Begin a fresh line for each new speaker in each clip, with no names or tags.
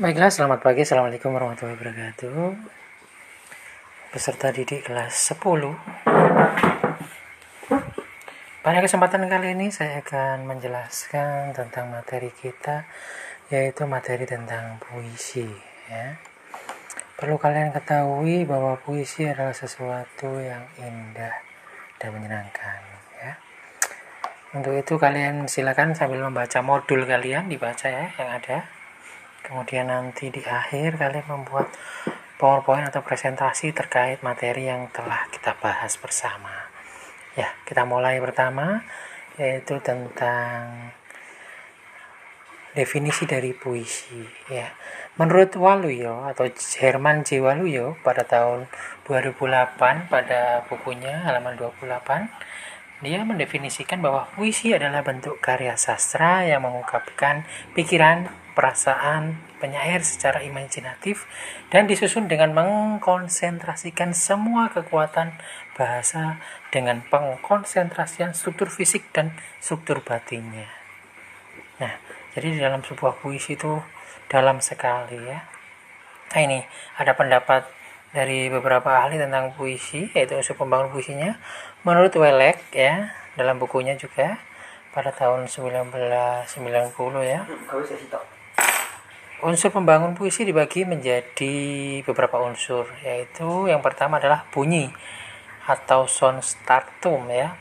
Baiklah, selamat pagi. Assalamualaikum warahmatullahi wabarakatuh. Peserta didik kelas 10. Pada kesempatan kali ini saya akan menjelaskan tentang materi kita yaitu materi tentang puisi ya. Perlu kalian ketahui bahwa puisi adalah sesuatu yang indah dan menyenangkan ya. Untuk itu kalian silakan sambil membaca modul kalian dibaca ya yang ada kemudian nanti di akhir kalian membuat powerpoint atau presentasi terkait materi yang telah kita bahas bersama ya kita mulai pertama yaitu tentang definisi dari puisi ya menurut Waluyo atau Herman J. Waluyo pada tahun 2008 pada bukunya halaman 28 dia mendefinisikan bahwa puisi adalah bentuk karya sastra yang mengungkapkan pikiran, perasaan penyair secara imajinatif dan disusun dengan mengkonsentrasikan semua kekuatan bahasa dengan pengkonsentrasian struktur fisik dan struktur batinnya. Nah, jadi di dalam sebuah puisi itu dalam sekali ya. Nah ini ada pendapat dari beberapa ahli tentang puisi yaitu unsur pembangun puisinya menurut Welek ya dalam bukunya juga pada tahun 1990 ya unsur pembangun puisi dibagi menjadi beberapa unsur yaitu yang pertama adalah bunyi atau sound startum ya.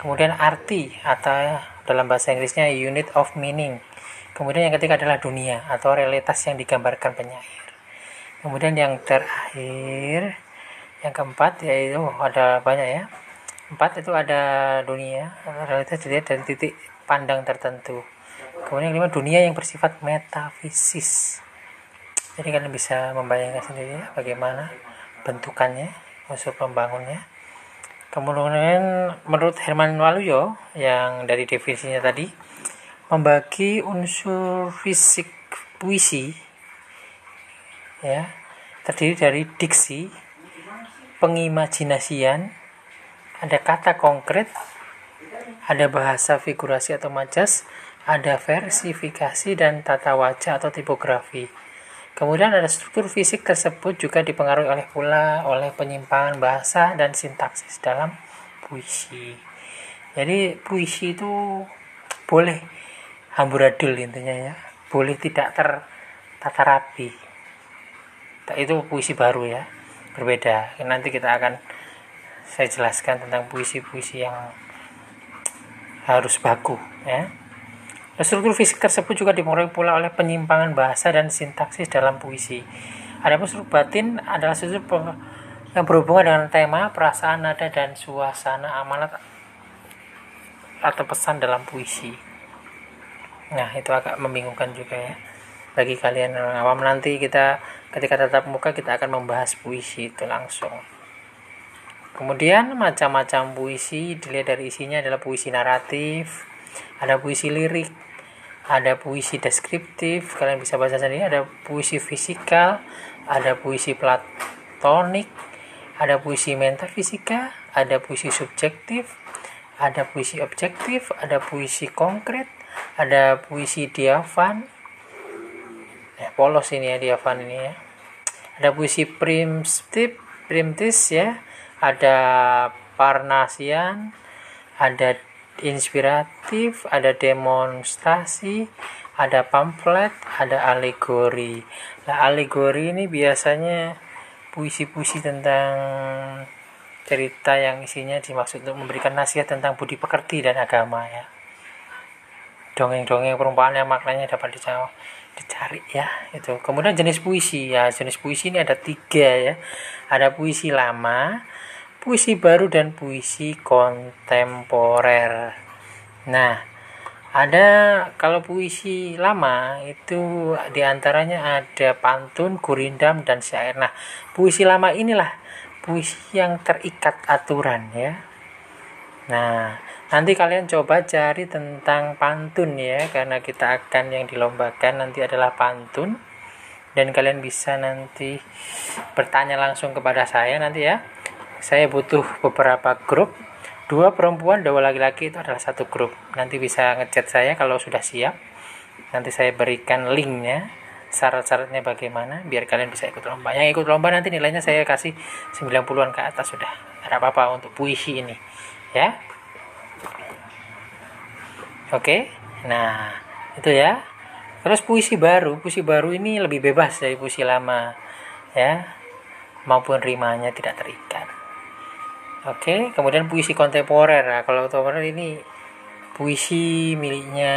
Kemudian arti atau dalam bahasa Inggrisnya unit of meaning. Kemudian yang ketiga adalah dunia atau realitas yang digambarkan penyair. Kemudian yang terakhir yang keempat yaitu ada banyak ya. Empat itu ada dunia realitas dilihat dari titik pandang tertentu kemudian kelima dunia yang bersifat metafisis. Jadi kalian bisa membayangkan sendiri bagaimana bentukannya unsur pembangunnya. Kemudian menurut Herman Waluyo yang dari definisinya tadi membagi unsur fisik puisi ya terdiri dari diksi pengimajinasian ada kata konkret ada bahasa figurasi atau majas ada versifikasi dan tata wajah atau tipografi. Kemudian ada struktur fisik tersebut juga dipengaruhi oleh pula oleh penyimpangan bahasa dan sintaksis dalam puisi. Jadi puisi itu boleh amburadul intinya ya. Boleh tidak tertata rapi. Itu puisi baru ya berbeda. Nanti kita akan saya jelaskan tentang puisi-puisi yang harus baku ya struktur fisik tersebut juga dipengaruhi pula oleh penyimpangan bahasa dan sintaksis dalam puisi. Ada struktur batin adalah struktur yang berhubungan dengan tema, perasaan, nada, dan suasana amanat atau pesan dalam puisi. Nah, itu agak membingungkan juga ya. Bagi kalian yang awam nanti kita ketika tatap muka kita akan membahas puisi itu langsung. Kemudian macam-macam puisi dilihat dari isinya adalah puisi naratif ada puisi lirik ada puisi deskriptif kalian bisa baca sendiri. Ada puisi fisikal ada puisi platonik ada puisi metafisika ada puisi subjektif ada puisi objektif ada puisi konkret ada puisi diafan. Ya polos ini ya di Avan ini ya. Ada puisi primitif primtis ya. Ada parnasian ada inspiratif ada demonstrasi ada pamflet ada alegori. Nah alegori ini biasanya puisi-puisi tentang cerita yang isinya dimaksud untuk memberikan nasihat tentang budi pekerti dan agama ya. Dongeng-dongeng perumpamaan yang maknanya dapat dijawab dicari ya itu. Kemudian jenis puisi ya jenis puisi ini ada tiga ya. Ada puisi lama puisi baru dan puisi kontemporer. Nah ada kalau puisi lama itu di antaranya ada pantun gurindam dan syair. Nah puisi lama inilah puisi yang terikat aturan ya. Nah nanti kalian coba cari tentang pantun ya karena kita akan yang dilombakan nanti adalah pantun. Dan kalian bisa nanti bertanya langsung kepada saya nanti ya saya butuh beberapa grup. Dua perempuan dua laki-laki itu adalah satu grup. Nanti bisa ngechat saya kalau sudah siap. Nanti saya berikan linknya syarat-syaratnya bagaimana biar kalian bisa ikut lomba. Yang ikut lomba nanti nilainya saya kasih 90-an ke atas sudah. Tidak apa-apa untuk puisi ini ya. Oke nah itu ya. Terus puisi baru. Puisi baru ini lebih bebas dari puisi lama ya. Maupun rimanya tidak terikat oke kemudian puisi kontemporer. Nah, kalau kontemporer ini puisi miliknya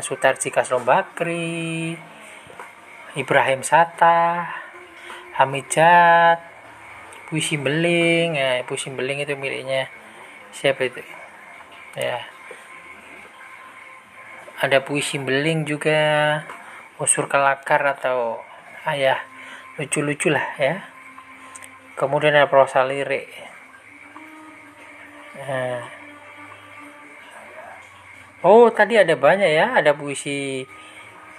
Sutarji Kasrom Bakri Ibrahim Sata Hamijat puisi beling. Ya puisi beling itu miliknya siapa itu? Ya. Ada puisi beling juga unsur kelakar atau ayah lucu-lucu lah ya. Kemudian ada prosa lirik nah. oh tadi ada banyak ya. Ada puisi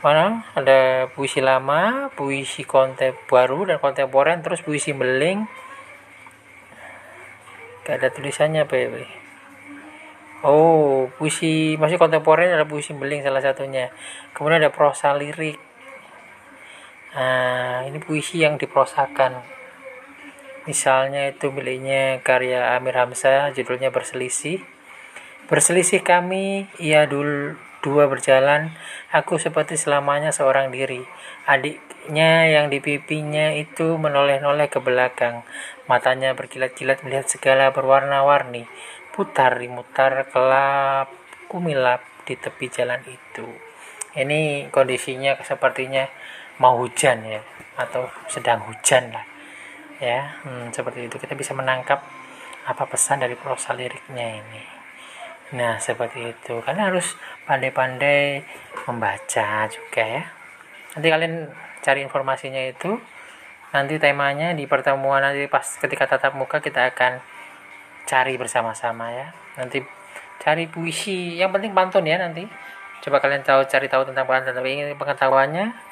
mana? Ada puisi lama puisi kontem baru dan kontemporer terus puisi beling. Gak ada tulisannya ya oh puisi masih kontemporer ada puisi beling salah satunya. Kemudian ada prosa lirik. Nah ini puisi yang diprosakan misalnya itu miliknya karya Amir Hamzah judulnya berselisih berselisih kami ia dulu dua berjalan, aku seperti selamanya seorang diri. Adiknya yang di pipinya itu menoleh-noleh ke belakang. Matanya berkilat-kilat melihat segala berwarna-warni. Putar, mutar, kelap, kumilap di tepi jalan itu. Ini kondisinya sepertinya mau hujan ya, atau sedang hujan lah. Ya, hmm, seperti itu kita bisa menangkap apa pesan dari prosa liriknya ini. Nah, seperti itu. Kalian harus pandai-pandai membaca juga ya. Nanti kalian cari informasinya itu. Nanti temanya di pertemuan nanti pas ketika tatap muka kita akan cari bersama-sama ya. Nanti cari puisi. Yang penting pantun ya nanti. Coba kalian tahu cari tahu tentang pantun tapi ingin pengetahuannya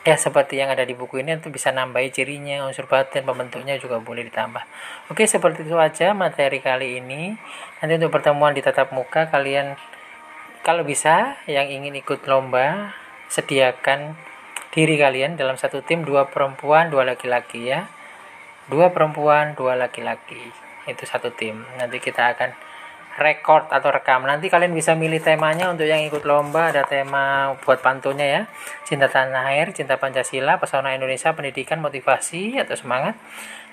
ya seperti yang ada di buku ini itu bisa nambahi cirinya unsur batin pembentuknya juga boleh ditambah. Oke seperti itu aja materi kali ini. Nanti untuk pertemuan di tatap muka kalian kalau bisa yang ingin ikut lomba sediakan diri kalian dalam satu tim dua perempuan dua laki-laki ya. Dua perempuan dua laki-laki. Itu satu tim. Nanti kita akan record atau rekam. Nanti kalian bisa milih temanya untuk yang ikut lomba. Ada tema buat pantunnya ya. Cinta tanah air, cinta Pancasila, pesona Indonesia, pendidikan, motivasi atau semangat,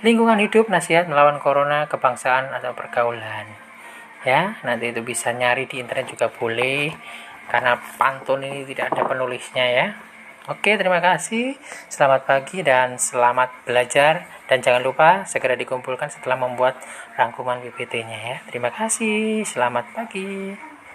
lingkungan hidup, nasihat melawan corona, kebangsaan atau pergaulan. Ya, nanti itu bisa nyari di internet juga boleh. Karena pantun ini tidak ada penulisnya ya. Oke, terima kasih. Selamat pagi dan selamat belajar. Dan jangan lupa segera dikumpulkan setelah membuat rangkuman PPT-nya ya. Terima kasih. Selamat pagi.